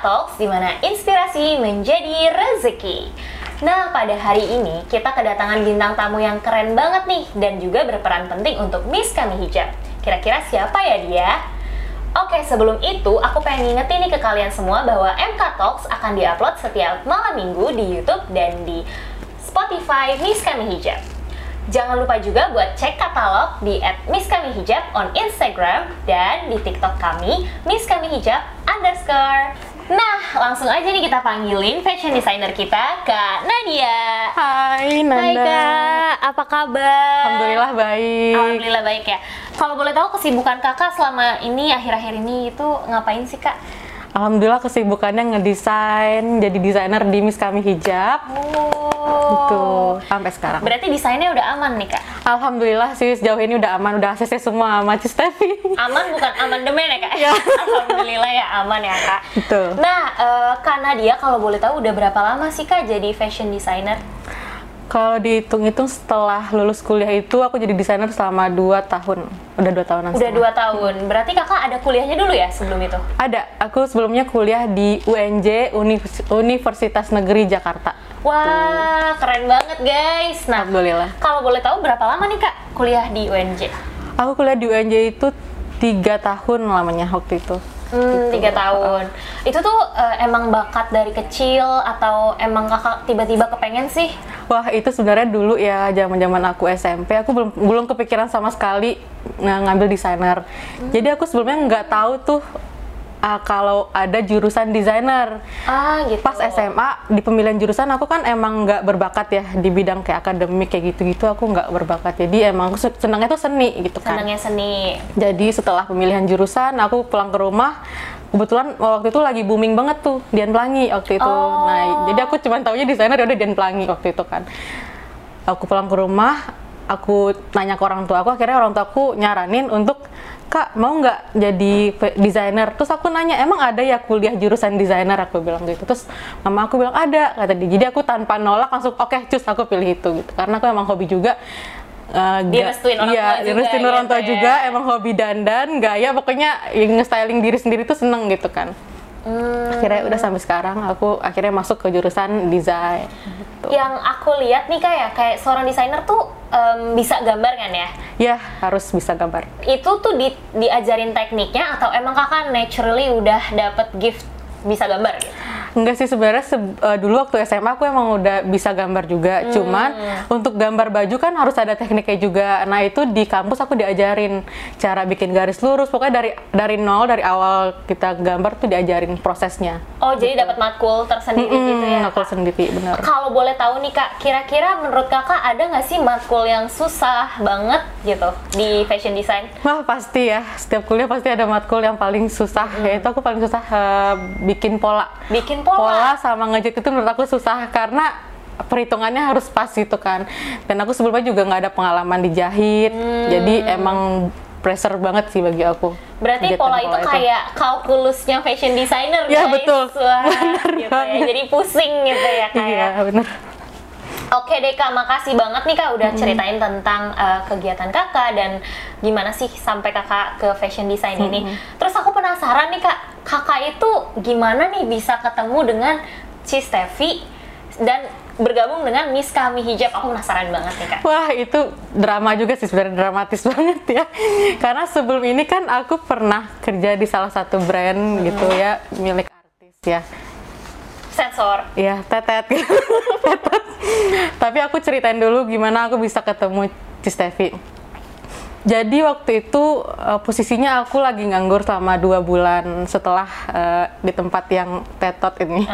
Talks di mana inspirasi menjadi rezeki. Nah, pada hari ini kita kedatangan bintang tamu yang keren banget nih dan juga berperan penting untuk Miss Kami Hijab. Kira-kira siapa ya dia? Oke, sebelum itu aku pengen ngingetin nih ke kalian semua bahwa MK Talks akan diupload setiap malam minggu di YouTube dan di Spotify Miss Kami Hijab. Jangan lupa juga buat cek katalog di @miskamihijab on Instagram dan di TikTok kami Miss Kami Hijab underscore. Nah, langsung aja nih kita panggilin fashion designer kita, Kak Nadia. Hai Nanda. Hai Kak, apa kabar? Alhamdulillah baik. Alhamdulillah baik ya. Kalau boleh tahu kesibukan kakak selama ini akhir-akhir ini itu ngapain sih kak? Alhamdulillah kesibukannya ngedesain, jadi desainer di Miss Kami Hijab. Oh. Gitu, sampai sekarang. Berarti desainnya udah aman nih kak? Alhamdulillah sih sejauh ini udah aman, udah ACC semua sama Cistevi. Aman bukan amandemen ya kak? Ya. Alhamdulillah ya aman ya kak. Betul. Nah, eh, Kak Nadia kalau boleh tahu udah berapa lama sih kak jadi fashion designer? Kalau dihitung-hitung setelah lulus kuliah itu aku jadi desainer selama 2 tahun. Udah 2 tahunan. Udah setengah. dua tahun. Berarti kakak ada kuliahnya dulu ya sebelum itu? Ada, aku sebelumnya kuliah di UNJ Univers- Universitas Negeri Jakarta. Wah, keren banget guys. Nah, Alhamdulillah. kalau boleh tahu berapa lama nih kak kuliah di UNJ? Aku kuliah di UNJ itu tiga tahun lamanya waktu itu. Hmm, tiga tahun. Itu tuh eh, emang bakat dari kecil atau emang kakak tiba-tiba kepengen sih? Wah itu sebenarnya dulu ya zaman zaman aku SMP aku belum belum kepikiran sama sekali ng- ngambil desainer. Jadi aku sebelumnya nggak tahu tuh ah, kalau ada jurusan desainer. Ah, gitu. Pas SMA di pemilihan jurusan aku kan emang nggak berbakat ya di bidang kayak akademik kayak gitu-gitu aku nggak berbakat. Jadi emang senangnya tuh seni gitu kan. Senangnya seni. Jadi setelah pemilihan jurusan aku pulang ke rumah kebetulan waktu itu lagi booming banget tuh Dian Pelangi waktu itu. Oh. Nah, jadi aku cuma taunya desainer ya udah Dian Pelangi waktu itu kan. Aku pulang ke rumah, aku nanya ke orang tua aku, akhirnya orang tua aku nyaranin untuk Kak, mau nggak jadi desainer? Terus aku nanya, emang ada ya kuliah jurusan desainer? Aku bilang gitu. Terus mama aku bilang ada, kata dia. Jadi aku tanpa nolak langsung, oke, cus aku pilih itu gitu. Karena aku emang hobi juga. eh, ga- Direstuin orang iya, tua juga ya, orang tua ya. juga, emang hobi dandan, gaya, pokoknya yang nge-styling diri sendiri tuh seneng gitu kan. Hmm, Akhirnya udah sampai sekarang aku akhirnya masuk ke jurusan desain. Gitu. yang aku lihat nih kak ya, kayak seorang desainer tuh em, bisa gambar kan ya? Ya harus bisa gambar. Itu tuh di- diajarin tekniknya atau emang kakak naturally udah dapet gift bisa gambar gitu? Enggak sih sebenarnya se- eh, dulu waktu SMA aku emang udah bisa gambar juga. Hmm. Cuman untuk gambar baju kan harus ada tekniknya juga. Nah itu di kampus aku diajarin cara bikin garis lurus. Pokoknya dari dari nol dari awal kita gambar tuh diajarin prosesnya. Oh, jadi dapat matkul tersendiri gitu ya? Hmm, aku sendiri benar. Kalau boleh tahu nih kak, kira-kira menurut kakak ada nggak sih matkul yang susah banget gitu di fashion design? Wah pasti ya, setiap kuliah pasti ada matkul yang paling susah. Yaitu aku paling susah eh, bikin pola. Bikin pola. sama ngejut itu menurut aku susah karena perhitungannya harus pas gitu kan. Dan aku sebelumnya juga nggak ada pengalaman dijahit, jadi emang pressure banget sih bagi aku. Berarti menjahitkan pola itu kayak kalkulusnya fashion designer Ya, guys. betul. Wah, Bener gitu ya. Jadi pusing gitu ya kak. Iya ya. Oke deh kak, makasih banget nih kak udah ceritain tentang uh, kegiatan kakak dan gimana sih sampai kakak ke fashion design ini. Terus aku penasaran nih kak, kakak itu gimana nih bisa ketemu dengan Cistevi dan bergabung dengan Miss Kami Hijab? Aku penasaran banget nih kak. Wah itu drama juga sih sebenarnya dramatis banget ya. Karena sebelum ini kan aku pernah kerja di salah satu brand gitu ya milik artis ya. Sensor. Iya, tetet. tetet. Tapi aku ceritain dulu gimana aku bisa ketemu Cistevi. Jadi waktu itu eh, posisinya aku lagi nganggur selama dua bulan setelah eh, di tempat yang tetot ini.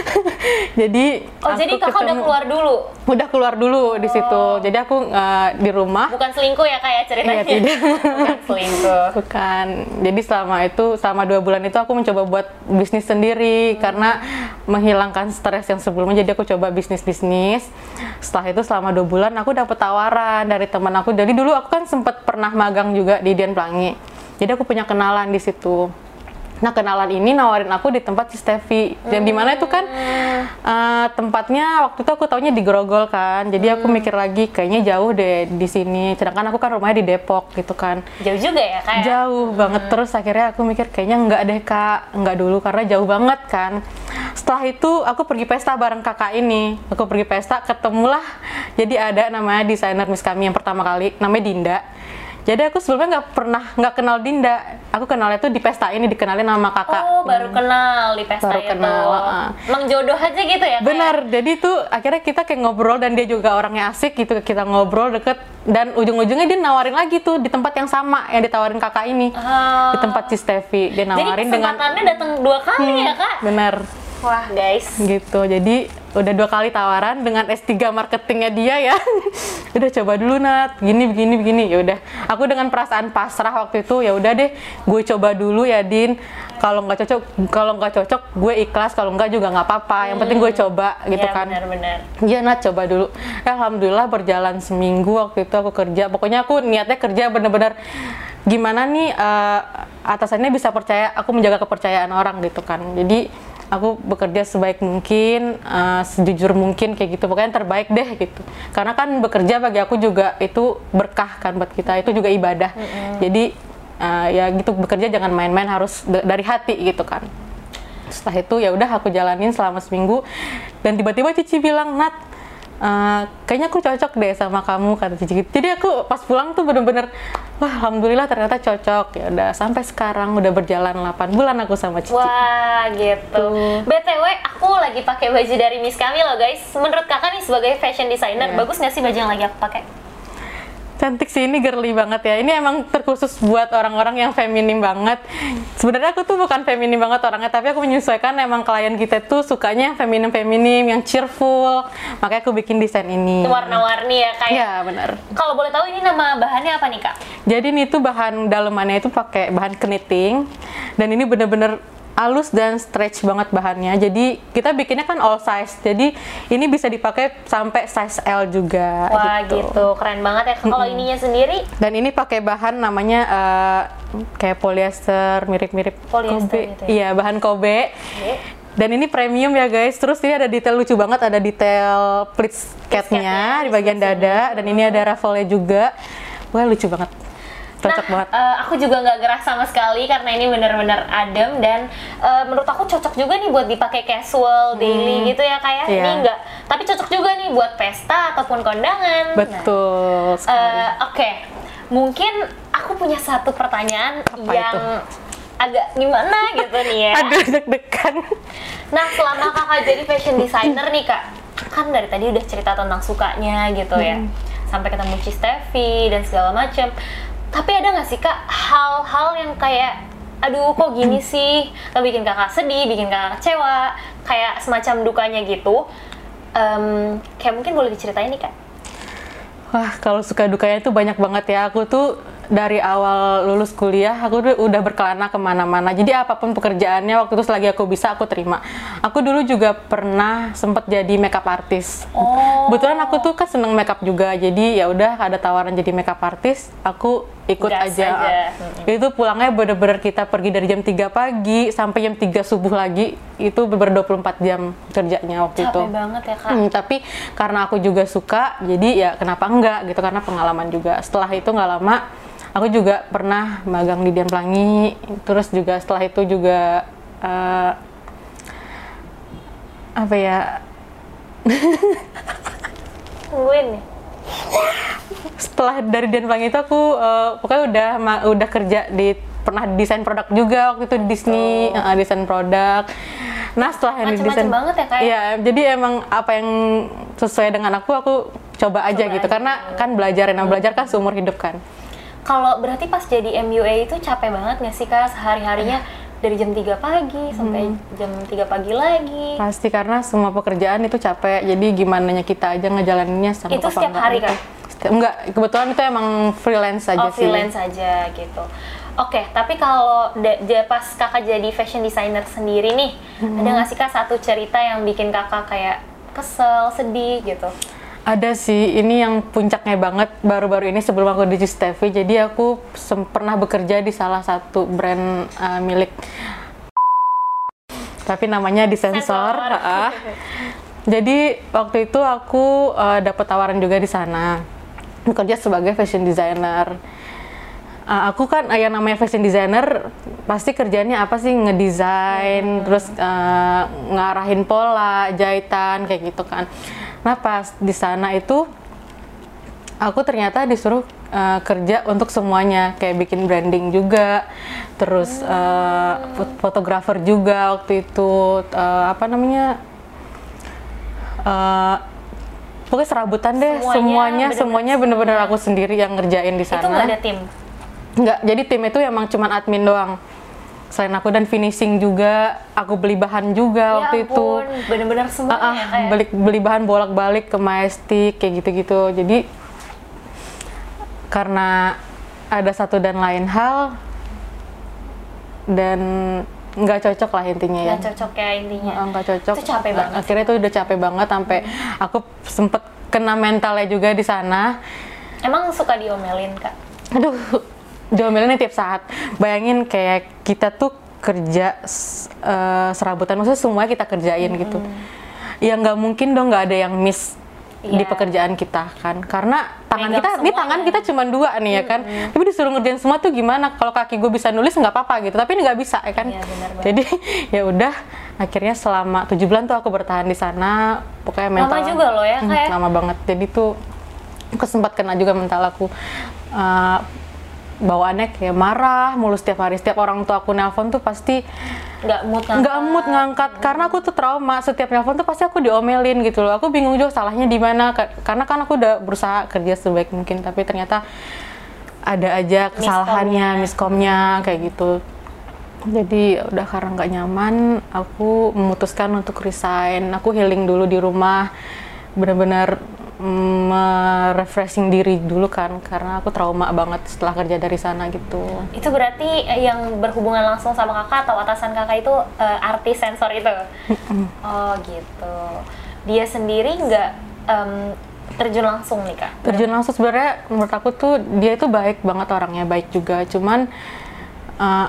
jadi Oh aku jadi kakak udah ketemu- keluar dulu? Udah keluar dulu di situ. Jadi aku eh, di rumah. Bukan selingkuh ya kak ya ceritanya? Iya, tidak. Bukan selingkuh. Bukan. Jadi selama itu, selama dua bulan itu aku mencoba buat bisnis sendiri karena menghilangkan stres yang sebelumnya. Jadi aku coba bisnis bisnis. Setelah itu selama dua bulan aku dapat tawaran dari teman aku. Jadi dulu aku kan sempat pernah magang juga di Dian Pelangi. Jadi aku punya kenalan di situ. Nah kenalan ini nawarin aku di tempat si Steffi. Dan di mana itu kan eh, tempatnya waktu itu aku taunya di Grogol kan. Jadi aku mikir lagi kayaknya jauh deh di sini. Sedangkan aku kan rumahnya di Depok gitu kan. Jauh juga ya kak? jauh banget. Terus akhirnya aku mikir kayaknya nggak deh kak. Nggak dulu karena jauh banget kan. Setelah itu aku pergi pesta bareng kakak ini. Aku pergi pesta ketemulah. Jadi ada namanya desainer Miss kami yang pertama kali namanya Dinda jadi aku sebelumnya nggak pernah nggak kenal Dinda aku kenalnya tuh di pesta ini dikenalin nama kakak Oh baru kenal di pesta Baru itu. kenal, ah. Emang jodoh aja gitu ya? Kak? Benar, jadi tuh akhirnya kita kayak ngobrol dan dia juga orangnya asik gitu kita ngobrol deket dan ujung-ujungnya dia nawarin lagi tuh di tempat yang sama yang ditawarin kakak ini Ah. di tempat si Steffi dia Jadi nawarin dengan kesempatannya datang dua kali ya kak? benar Wah guys. gitu. Jadi udah dua kali tawaran dengan S3 marketingnya dia ya. Udah coba dulu Nat. Gini begini begini. Ya udah. Aku dengan perasaan pasrah waktu itu ya udah deh. Gue coba dulu ya Din. Kalau nggak cocok kalau nggak cocok gue ikhlas. Kalau nggak juga nggak apa-apa. Yang penting gue coba gitu ya, kan. Benar-benar. Iya Nat. Coba dulu. Ya, Alhamdulillah berjalan seminggu waktu itu aku kerja. Pokoknya aku niatnya kerja bener-bener gimana nih eh, atasannya bisa percaya aku menjaga kepercayaan orang gitu kan. Jadi aku bekerja sebaik mungkin, eh, sejujur mungkin kayak gitu. Pokoknya yang terbaik deh gitu. Karena kan bekerja bagi aku juga itu berkah kan buat kita. Itu juga ibadah. Jadi eh, ya gitu bekerja jangan main-main harus da- dari hati gitu kan setelah itu ya udah aku jalanin selama seminggu dan tiba-tiba Cici bilang Nat eh, kayaknya aku cocok deh sama kamu kata Cici gitu. jadi aku pas pulang tuh bener-bener wah alhamdulillah ternyata cocok ya udah sampai sekarang udah berjalan 8 bulan aku sama Cici Wah gitu. BTW aku lagi pakai baju dari Miss kami loh guys. Menurut kakak nih sebagai fashion designer Iya. bagus nggak sih baju yang lagi aku pakai? Cantik sih ini girly banget ya. Ini emang terkhusus buat orang-orang yang feminim banget. Sebenarnya aku tuh bukan feminim banget orangnya tapi aku menyesuaikan emang klien kita tuh sukanya yang feminim-feminim yang cheerful. Makanya aku bikin desain ini. Warna-warni ya kayak. ya benar Kalau boleh tahu ini nama bahannya apa nih kak? Jadi ini tuh bahan dalemannya itu pakai bahan knitting dan ini bener-bener halus dan stretch banget bahannya. Jadi kita bikinnya kan all size. Jadi ini bisa dipakai sampai size L juga. Wah gitu, keren banget ya. Kalau ininya sendiri Dan ini pakai bahan namanya eh, kayak polyester mirip-mirip Polyester Kobe. gitu ya? Iya, bahan Kobe. Dan ini premium ya guys. Terus ini ada detail lucu banget, ada detail pleats catnya di bagian dada dan ini ada ruffle-nya juga. Wah, lucu banget. Cocok nah, banget. eh, aku juga nggak gerah sama sekali karena ini benar-benar adem dan eh, menurut aku cocok juga nih buat dipakai casual, daily gitu ya kayak. Iya. Ini enggak, tapi cocok juga nih buat pesta ataupun kondangan. Nah, Betul sekali. Eh, Oke, mungkin aku punya satu pertanyaan Apa yang itu? agak gimana gitu nih ya. Aduh, deg-degan. Nah, selama kakak jadi fashion designer nih kak, kan dari tadi udah cerita tentang sukanya gitu ya, sampai ketemu Ci Steffi dan segala macem. Tapi ada nggak sih kak hal-hal yang kayak, aduh kok gini sih, atau bikin kakak sedih, bikin kakak kecewa, kayak semacam dukanya gitu. Em, kayak mungkin boleh diceritain nih kak. Wah, kalau suka dukanya itu banyak banget ya. Aku tuh dari awal lulus kuliah, aku udah berkelana ke mana-mana. Jadi apa pun pekerjaannya, waktu itu selagi aku bisa, aku terima. Aku dulu juga pernah sempet jadi makeup artist. Oh. Kebetulan aku tuh kan seneng makeup juga, jadi ya udah ada tawaran jadi makeup artist, aku ikut Gas aja. aja. Itu pulangnya bener-bener kita pergi dari jam 3 pagi sampai jam 3 subuh lagi, itu bener 24 jam kerjanya waktu itu. Capek banget ya kak. Hmm, tapi karena aku juga suka, jadi ya kenapa enggak gitu karena pengalaman juga. Setelah itu nggak lama, aku juga pernah magang di Dian Pelangi. Terus juga setelah itu juga eh, apa ya? Tungguin nih. Setelah dari Dian Pelangi itu aku eh, pokoknya udah udah kerja di pernah desain produk juga waktu itu di Disney, eh, desain produk. Nah setelah yang desain, banget ya, Kak, ya? Iya, jadi emang apa yang sesuai dengan aku, aku coba aja Coba gitu. aja. Karena kan belajar, nah belajar kan seumur hidup kan. Kalau berarti pas jadi MUA itu capek banget nggak sih kak sehari-harinya dari jam 3 pagi sampai jam 3 pagi lagi. Pasti karena semua pekerjaan itu capek. Jadi gimana kita aja ngejalaninnya sama Itu setiap hari? Setiap, enggak, kebetulan itu emang freelance aja oh sih. freelance aja gitu. Oke, tapi kalau pas kakak jadi fashion designer sendiri nih, ada nggak sih kak satu cerita yang bikin kakak kayak kesel, sedih gitu? Ada sih, ini yang puncaknya banget baru-baru ini sebelum aku di Steffi. Jadi aku pernah bekerja di salah satu brand uh, milik tapi namanya di sensor. Sensor. Ah. Jadi waktu itu aku eh, dapat tawaran juga di sana bekerja sebagai fashion designer. Eh, aku kan yang namanya fashion designer pasti kerjanya apa sih ngedesain, terus eh, ngarahin pola, jahitan kayak gitu kan. Nah pas di sana itu aku ternyata disuruh uh, kerja untuk semuanya. Kayak bikin branding juga terus uh, fot- fotografer juga waktu itu uh, apa namanya uh, pokoknya serabutan deh. Semuanya semuanya bener-bener semuanya bener-bener aku sendiri yang ngerjain di Itu nggak sana ada tim. nggak jadi tim itu emang cuman admin doang selain aku dan finishing juga aku beli bahan juga waktu ya itu ampun, bener-bener semuanya Ah, ah, kayak. beli beli bahan bolak-balik ke Majestic kayak gitu-gitu. Jadi karena ada satu dan lain hal dan nggak cocok lah intinya ya. Nggak cocok ya intinya. Ah, nggak cocok. Itu capek banget. Hmm. Akhirnya itu udah capek banget sampai aku sempet kena mentalnya juga di sana. Emang suka diomelin kak? Aduh, diomelinnya tiap saat. Bayangin kayak kita tuh kerja eh, serabutan, maksudnya semuanya kita kerjain gitu. Ya nggak mungkin dong nggak ada yang miss di Iya. pekerjaan kita kan, karena tangan Megang kita, ini tangan kita cuma dua nih ya kan. Tapi disuruh ngerjain semua tuh gimana? Kalau kaki gue bisa nulis nggak apa-apa gitu, tapi ini nggak bisa ya kan. Iya, benar banget. Jadi ya udah, akhirnya selama tujuh bulan tuh aku bertahan di sana. Pokoknya Lama mental juga loh ya, Hmm, kayak- lama banget. Jadi tuh aku sempat kena juga mental aku uh, bawaannya kayak marah mulu. Setiap hari setiap orang tua aku nelpon tuh pasti Nggak mood ngangkat. nggak mood ngangkat. Karena aku tuh trauma. Setiap nelpon tuh pasti aku diomelin gitu loh. Aku bingung juga salahnya di mana. Ka- karena kan aku udah berusaha kerja sebaik mungkin. Tapi ternyata ada aja kesalahannya miskomnya kayak gitu. Jadi udah karena nggak nyaman aku memutuskan untuk resign. Aku healing dulu di rumah. Benar-benar mm, refreshing diri dulu kan karena aku trauma banget setelah kerja dari sana gitu Itu berarti eh, yang berhubungan langsung sama kakak atau atasan kakak itu eh, artis sensor itu? oh gitu. Dia sendiri nggak em, terjun langsung nih kak? terjun langsung sebenarnya menurut aku tuh dia itu baik banget orangnya baik juga cuman uh,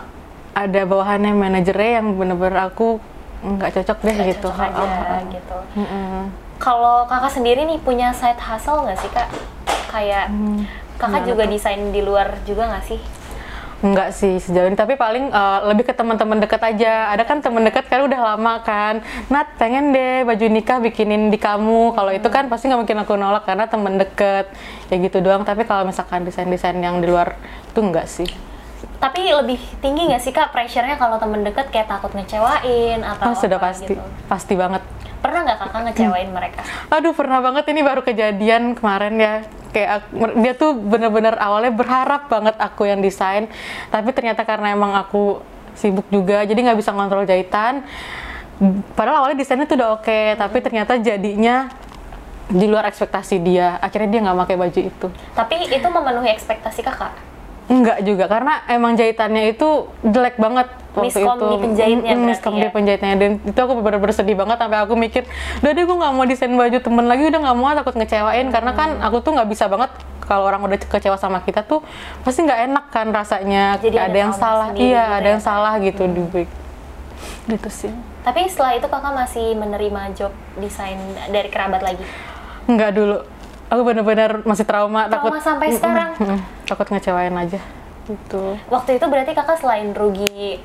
ada bawahannya manajernya yang bener-bener aku nggak cocok deh Nggak gitu cocok aja Oh, oh, oh. gitu. Mm-mm. Kalau kakak sendiri nih punya side hustle nggak sih kak? Kayak Hmm, kakak juga desain di luar juga nggak sih? Enggak sih sejauh ini, tapi paling uh, lebih ke teman-teman deket aja. Ada kan teman deket kan udah lama kan. Nat pengen deh baju nikah bikinin di kamu. Kalau itu kan pasti nggak mungkin aku nolak karena teman deket. Ya gitu doang. Tapi kalau misalkan desain-desain yang di luar itu enggak sih. Tapi lebih tinggi nggak sih kak pressure-nya kalau temen deket kayak takut ngecewain atau Oh, sudah apa pasti, gitu? pasti banget. Pernah nggak kakak ngecewain mereka? Aduh pernah banget. Ini baru kejadian kemarin ya. Kayak ak- dia tuh bener-bener awalnya berharap banget aku yang desain. Tapi ternyata karena emang aku sibuk juga jadi nggak bisa ngontrol jahitan. Padahal awalnya desainnya tuh udah oke tapi ternyata jadinya di luar ekspektasi dia. Akhirnya dia nggak pakai baju itu. Tapi itu memenuhi ekspektasi kakak? Enggak juga karena emang jahitannya itu jelek banget waktu Miskom itu. di penjahitnya Mm, miskom ya? di penjahitnya dan itu aku bener-bener sedih banget sampai aku mikir, udah deh gue nggak mau desain baju temen lagi, udah nggak mau takut ngecewain karena kan Hmm. aku tuh nggak bisa banget kalau orang udah kecewa sama kita tuh pasti nggak enak kan rasanya Jadi ada, ada yang trauma salah, sendiri iya gitu ada ya, yang Kak? salah gitu di gitu sih. Tapi setelah itu kakak masih menerima job desain dari kerabat lagi? Nggak dulu, aku bener-bener masih trauma, takut sampai sekarang? takut ngecewain aja gitu. Waktu itu berarti kakak selain rugi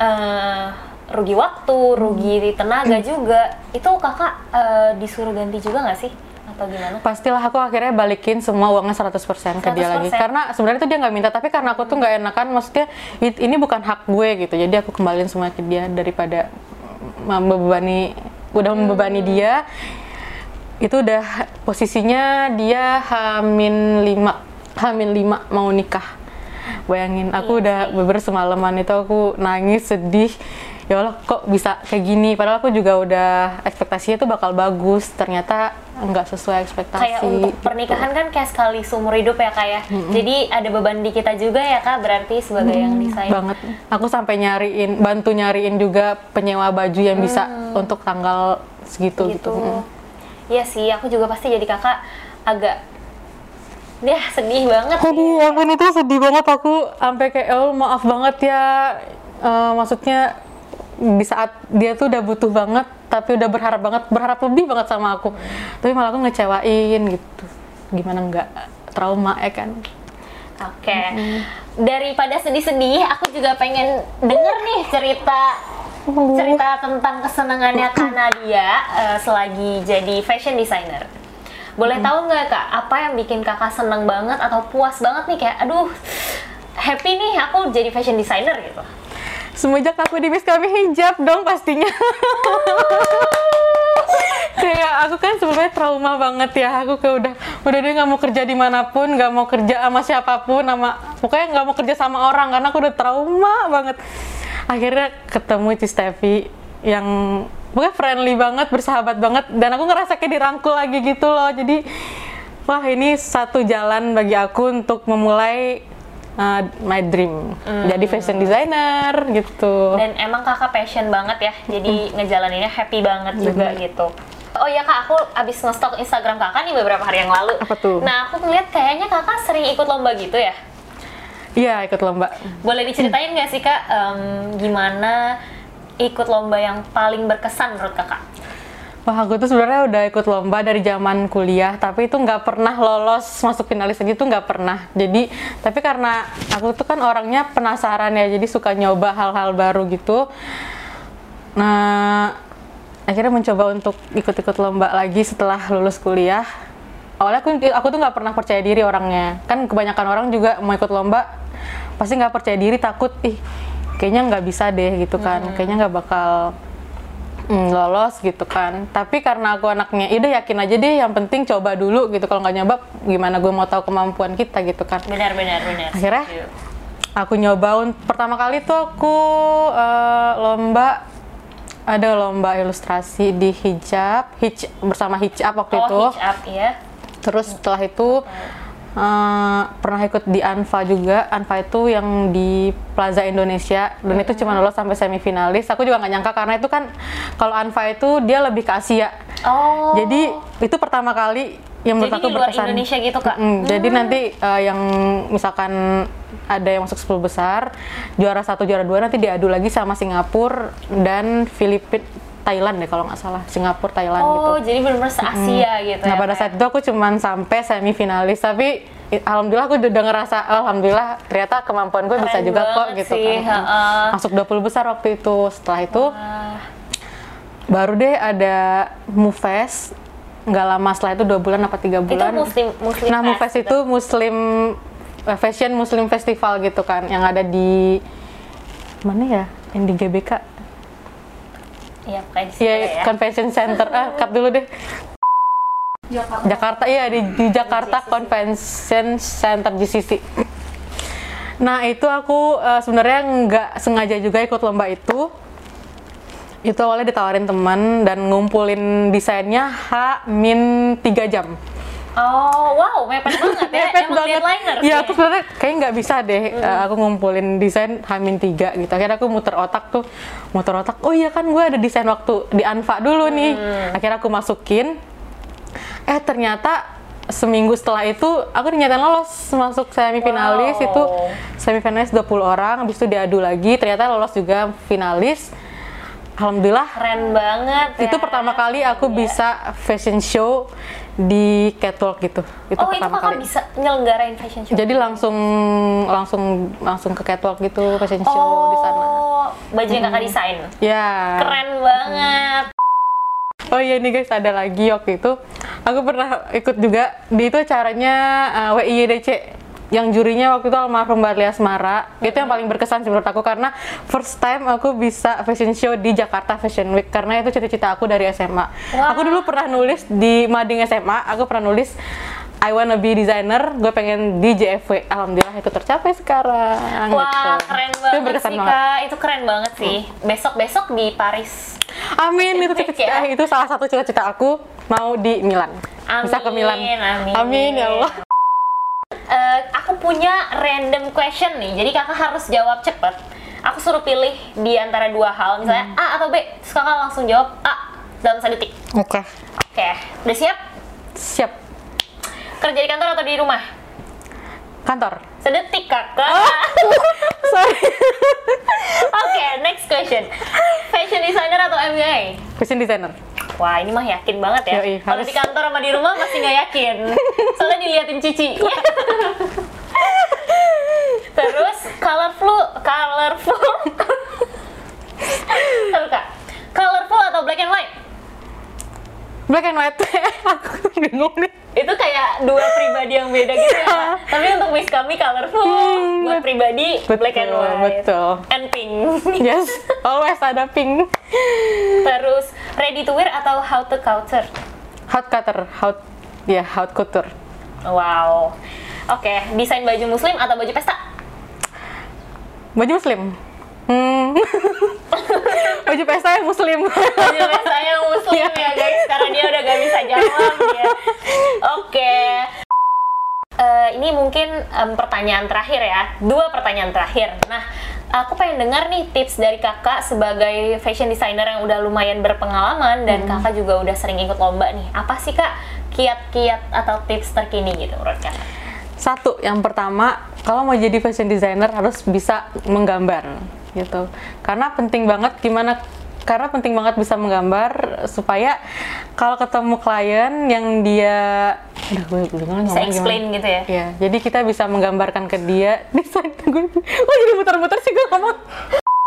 eh, rugi waktu, rugi tenaga juga, itu kakak eh, disuruh ganti juga nggak sih? Atau gimana? pastilah aku akhirnya balikin semua uangnya 100% ke dia lagi. 100%. karena sebenarnya tuh dia nggak minta tapi karena aku tuh nggak enakan maksudnya ini bukan hak gue gitu. Jadi aku kembaliin semua ke dia daripada membebani udah membebani dia. Itu udah posisinya dia hamin lima hamin lima mau nikah bayangin aku udah beber semalaman itu aku nangis sedih ya Allah kok bisa kayak gini padahal aku juga udah ekspektasinya tuh bakal bagus ternyata nggak sesuai ekspektasi Kayak untuk gitu. pernikahan kan kayak sekali seumur hidup ya kak ya. Jadi ada beban di kita juga ya kak berarti sebagai yang desain. banget aku sampai nyariin bantu nyariin juga penyewa baju yang bisa untuk tanggal segitu gitu, gitu. Mm. Iya sih, aku juga pasti jadi kakak agak ya sedih banget. sih. Aduh, ampun itu sedih banget aku sampai kayak oh maaf banget ya Eh, maksudnya di saat dia tuh udah butuh banget tapi udah berharap banget berharap lebih banget sama aku tapi malah aku ngecewain gitu gimana nggak trauma ya kan Oke. Daripada sedih-sedih, aku juga pengen denger nih cerita cerita tentang kesenangannya Kak Nadia eh, selagi jadi fashion designer. Boleh tahu nggak kak, apa yang bikin kakak seneng banget atau puas banget nih? Kayak, aduh happy nih aku jadi fashion designer gitu. semenjak aku di Miss kami hijab dong pastinya. Kayak aku kan sebenarnya trauma banget ya. Aku kayak udah udah dia nggak mau kerja di mana pun nggak mau kerja sama siapa pun sama pokoknya nggak mau kerja sama orang karena aku udah trauma banget. Akhirnya ketemu Ci Steffi yang pokoknya friendly banget bersahabat banget dan aku ngerasa kayak dirangkul lagi gitu loh jadi wah ini satu jalan bagi aku untuk memulai uh, my dream jadi fashion designer gitu Dan emang kakak passion banget ya, jadi ngejalaninnya happy banget juga gitu. Oh iya kak, aku abis nge-stalk Instagram kakak nih beberapa hari yang lalu. Apa tuh? Nah aku ngeliat kayaknya kakak sering ikut lomba gitu ya. iya ikut lomba Boleh diceritain nggak sih kak, em, gimana ikut lomba yang paling berkesan menurut kakak? Wah, aku tuh sebenarnya udah ikut lomba dari zaman kuliah, tapi itu nggak pernah lolos masuk finalis aja tuh nggak pernah. Jadi, tapi karena aku tuh kan orangnya penasaran ya, jadi suka nyoba hal-hal baru gitu. Nah, akhirnya mencoba untuk ikut-ikut lomba lagi setelah lulus kuliah. Awalnya aku, aku tuh nggak pernah percaya diri orangnya. Kan kebanyakan orang juga mau ikut lomba pasti nggak percaya diri, takut, ih kayaknya nggak bisa deh gitu kan, kayaknya nggak bakal mm, lolos gitu kan. Tapi karena aku anaknya ide yakin aja deh yang penting coba dulu gitu. Kalau nggak nyoba gimana gue mau tahu kemampuan kita gitu kan. Benar benar benar. Akhirnya? Aku nyoba pertama kali tuh aku eh, lomba ada lomba ilustrasi di hijab hij bersama hijab waktu itu. Oh hitch up ya. terus setelah itu eh, pernah ikut di Anfa juga Anfa itu yang di Plaza Indonesia dan itu cuma lolos sampai semifinalis aku juga nggak nyangka karena itu kan kalau Anfa itu dia lebih ke Asia Oh. jadi itu pertama kali yang menurut Jadi aku di luar berkesan. Indonesia gitu, Kak? Mm, Jadi nanti eh, yang misalkan ada yang masuk 10 besar, juara satu, juara dua nanti diadu lagi sama Singapura dan Filipina, Thailand deh kalau nggak salah. Singapura, Thailand gitu. Oh, jadi benar-benar se-Asia gitu Nah ya. pada saat itu aku cuman sampai semifinalis, tapi alhamdulillah aku udah ngerasa alhamdulillah ternyata kemampuan gue bisa juga kok gitu sih, kan. heeh. Masuk 20 besar waktu itu. Setelah itu Ah, baru deh ada Mufes nggak lama setelah itu dua bulan apa tiga itu bulan muslim muslim nah Mufes gitu. itu muslim eh, fashion muslim festival gitu kan yang ada di mana ya yang di GBK Iya, di situ ya ya. convention center. Ah cut dulu deh. Jakarta. Iya di, di Jakarta Convention Center GCC nah itu aku eh, sebenarnya nggak sengaja juga ikut lomba itu. Itu awalnya ditawarin teman dan ngumpulin desainnya H min 3 jam Oh, wow, mepet banget ya. Mepet Emang banget. deadliner Iya, aku sebenarnya kayaknya nggak bisa deh. eh, aku ngumpulin desain Hamin 3 gitu. Akhirnya aku muter otak tuh, muter otak. Oh iya kan gue ada desain waktu di Anfa dulu nih. Akhirnya aku masukin. Eh ternyata seminggu setelah itu aku ternyata lolos masuk semifinalis Wow. itu semifinalis 20 orang habis itu diadu lagi ternyata lolos juga finalis alhamdulillah Keren banget itu ya. pertama kali aku bisa fashion show di catwalk gitu. Itu oh, itu pertama kakak kali. bisa nyelenggarain fashion show? jadi langsung langsung langsung ke catwalk gitu fashion show di sana Oh, baju yang kakak desain. ya. Keren banget. oh iya nih guys ada lagi waktu itu. Aku pernah ikut juga. Di itu acaranya uh, WIYDC yang jurinya waktu itu almarhum Mbak Lia Asmara itu yang paling berkesan sih menurut aku karena first time aku bisa fashion show di Jakarta Fashion Week karena itu cita-cita aku dari SMA Wah. aku dulu pernah nulis di mading SMA aku pernah nulis I wanna be designer, gue pengen di JFW. Alhamdulillah itu tercapai sekarang. Wah, gitu. keren Itu banget berkesan sih, banget. Kak. Itu keren banget sih. Besok-besok di Paris. Amin itu cita-cita ya. itu salah satu cita-cita aku mau di Milan. Bisa ke Milan. Amin. ya Allah. Eh, aku punya random question nih, jadi kakak harus jawab cepet. Aku suruh pilih di antara dua hal, misalnya Hmm. A atau B. Terus kakak langsung jawab A dalam satu detik. Oke. Oke, udah siap? Siap. Kerja di kantor atau di rumah? Kantor. Sedetik kakak. Oh. sorry Oke, next question. Fashion designer atau MBA? fashion designer Wah, ini mah yakin banget ya. Yoi, Kalau di kantor sama di rumah masih nggak yakin. Soalnya diliatin Cici. Terus colorful, colorful. Terus kak, colorful atau black and white? black and white aku bingung nih Itu kayak dua pribadi yang beda gitu ya. Kak? Tapi untuk Miss kami colorful, Hmm, buat pribadi black and betul, white. betul. And pink. yes always ada pink Terus ready to wear atau how to culture? hot cutter hot ya hot couture Wow. Oke, desain baju muslim atau baju pesta? baju muslim hmm. baju pesta yang muslim Baju pesta yang muslim ya guys, karena dia udah gak bisa jawab ya. Oke. Eh, ini mungkin em, pertanyaan terakhir ya, dua pertanyaan terakhir. Nah, aku pengen dengar nih tips dari kakak sebagai fashion designer yang udah lumayan berpengalaman dan kakak juga udah sering ikut lomba nih. Apa sih kak kiat-kiat atau tips terkini gitu menurut kakak? Satu, yang pertama, kalau mau jadi fashion designer harus bisa menggambar gitu. Karena penting banget gimana karena penting banget bisa menggambar supaya kalau ketemu klien yang dia udah gue bingung Bisa explain gimana. gitu ya? Iya, jadi kita bisa menggambarkan ke dia desain gue. Oh jadi muter-muter sih gue ngomong.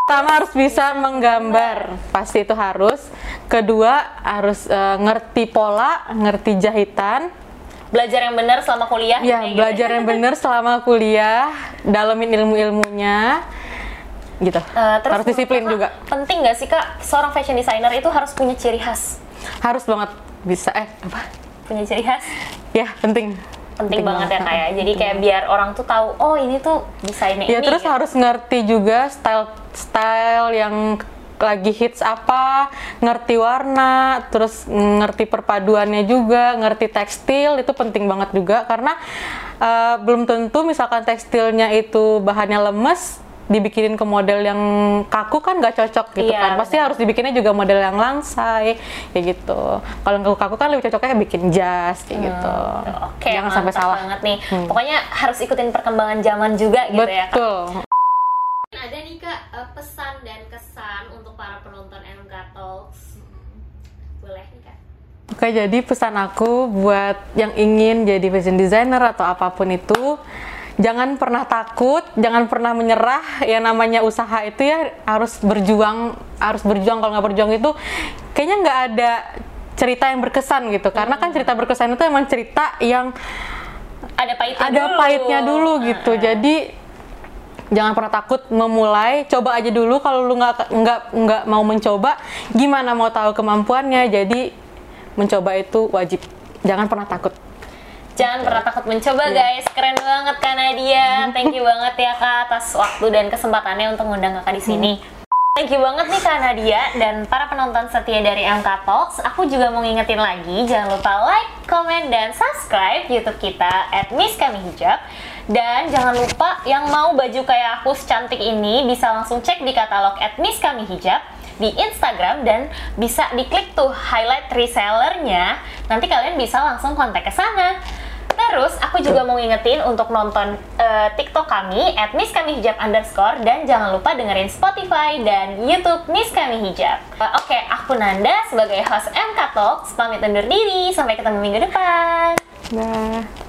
Pertama harus bisa menggambar, pasti itu harus. Kedua harus eh, ngerti pola, ngerti jahitan, Belajar yang benar selama kuliah. Ya, kayak gitu. belajar yang benar selama kuliah, dalamin ilmu-ilmunya, gitu. Eh, terus harus disiplin juga. Penting nggak sih kak, seorang fashion designer itu harus punya ciri khas? Harus banget bisa. Eh, apa? Punya ciri khas? Ya, penting. Penting, banget ya kak ya. Jadi kayak biar orang tuh tahu, oh ini tuh desainnya Ya, ini. terus gitu. harus ngerti juga style style yang lagi hits apa, ngerti warna, terus ngerti perpaduannya juga, ngerti tekstil itu penting banget juga karena eh, belum tentu misalkan tekstilnya itu bahannya lemes dibikinin ke model yang kaku kan nggak cocok gitu Iya, kan pasti harus dibikinnya juga model yang langsai kayak gitu kalau yang kaku-kaku kan lebih cocoknya bikin jas kayak gitu Oke, jangan sampai salah banget nih. Pokoknya harus ikutin perkembangan zaman juga gitu ya kak. betul Ada nih kak eh, pesan dan kesan untuk para penonton MK Talks. Boleh nih kak. Oke, jadi pesan aku buat yang ingin jadi fashion designer atau apa pun itu, jangan pernah takut, jangan pernah menyerah. Ya namanya usaha itu ya harus berjuang, harus berjuang. Kalau nggak berjuang itu, kayaknya nggak ada cerita yang berkesan gitu. Karena kan cerita berkesan itu emang cerita yang Ada pahitnya ada dulu. pahitnya dulu gitu. Jadi jangan pernah takut memulai, coba aja dulu. Kalau lu nggak nggak nggak mau mencoba, gimana mau tahu kemampuannya? Jadi mencoba itu wajib. Jangan pernah takut. Jangan pernah takut mencoba Iya. guys. Keren banget Kak Nadia. Thank you banget ya Kak atas waktu dan kesempatannya untuk ngundang Kakak di sini. Thank you banget nih Kak Nadia dan para penonton setia dari MK Talks. Aku juga mau ngingetin lagi, jangan lupa like, comment, dan subscribe YouTube kita at Miss Kami Hijab. Dan jangan lupa yang mau baju kayak aku secantik ini bisa langsung cek di katalog at Miss Kami Hijab di Instagram dan bisa diklik tuh highlight resellernya. Nanti kalian bisa langsung kontak ke sana. Terus aku juga mau ngingetin untuk nonton eh, TikTok kami at Miss Kami Hijab underscore dan jangan lupa dengerin Spotify dan YouTube Miss Kami Hijab. Eh, Oke, aku Nanda sebagai host MK Talks pamit undur diri. Sampai ketemu minggu depan. Dah.